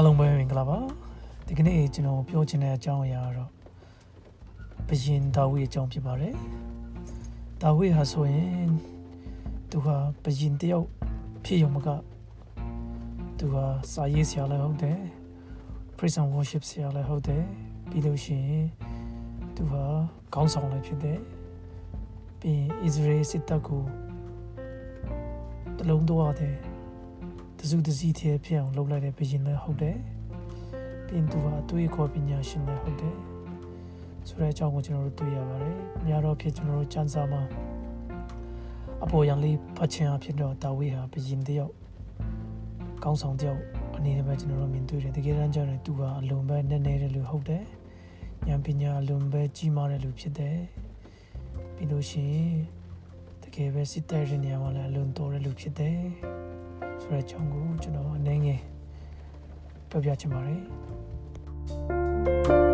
အားလုံးပဲမင်္ဂလာပါဒီကနေ့ကျွန်တော်ပြောချင်တဲ့အကြောင်းအရာကတော့ဘယင်ဒါဝိအကြောင်းဖြစ်ပါတယ်ဒါဝိဟာဆိုရင်သူဟာဘယင်တယောက်ဖြစ်ရုံမကသူဟာစာရေးဆရာလည်းဟုတ်တယ် praise and worship ဆရာလည်းဟုတ်တယ်ပြီးလို့ရှိရင်သူဟာခေါင်းဆောင်လည်းဖြစ်တယ်ပြီးရင် Israel စစ်တပ်ကိုတလုံးတော့တယ် တစုတစည်းသေးဖြစ်အောင်လုပ်လိုက်တဲ့ဘယင်လည်းဟုတ်တယ်။ပြင်သူဟာအတွေ့အခေါ်ပညာရှင်လည်းဟုတ်တယ်။ဆိုတဲ့အကြောင်းကိုကျွန်တော်တို့တွေ့ရပါတယ်။များတော့ဖြစ်ကျွန်တော်တို့စံစာမှာအပေါ်ရန်လေးဖတ်ချင်အဖြစ်တော့တာဝေးဟာဘယင်တယောက်ကောင်းဆောင်တယောက်အနေနဲ့ပဲကျွန်တော်တို့မြင်တွေ့တယ်။တကယ်တမ်းကျတော့သူဟာအလွန်ပဲနည်းနည်းတဲ့လူဟုတ်တယ်။ဉာဏ်ပညာအလွန်ပဲကြီးမားတဲ့လူဖြစ်တယ်။ပြီးလို့ရှိရင်တကယ်ပဲစစ်တဲ့နေရာမှာလည်းအလွန်တော်တဲ့လူဖြစ်တယ်။ ဆိုတဲ့အကြောင်းကိုကျွန်တော်အနေငယ်ပြောပြချင်ပါတယ်။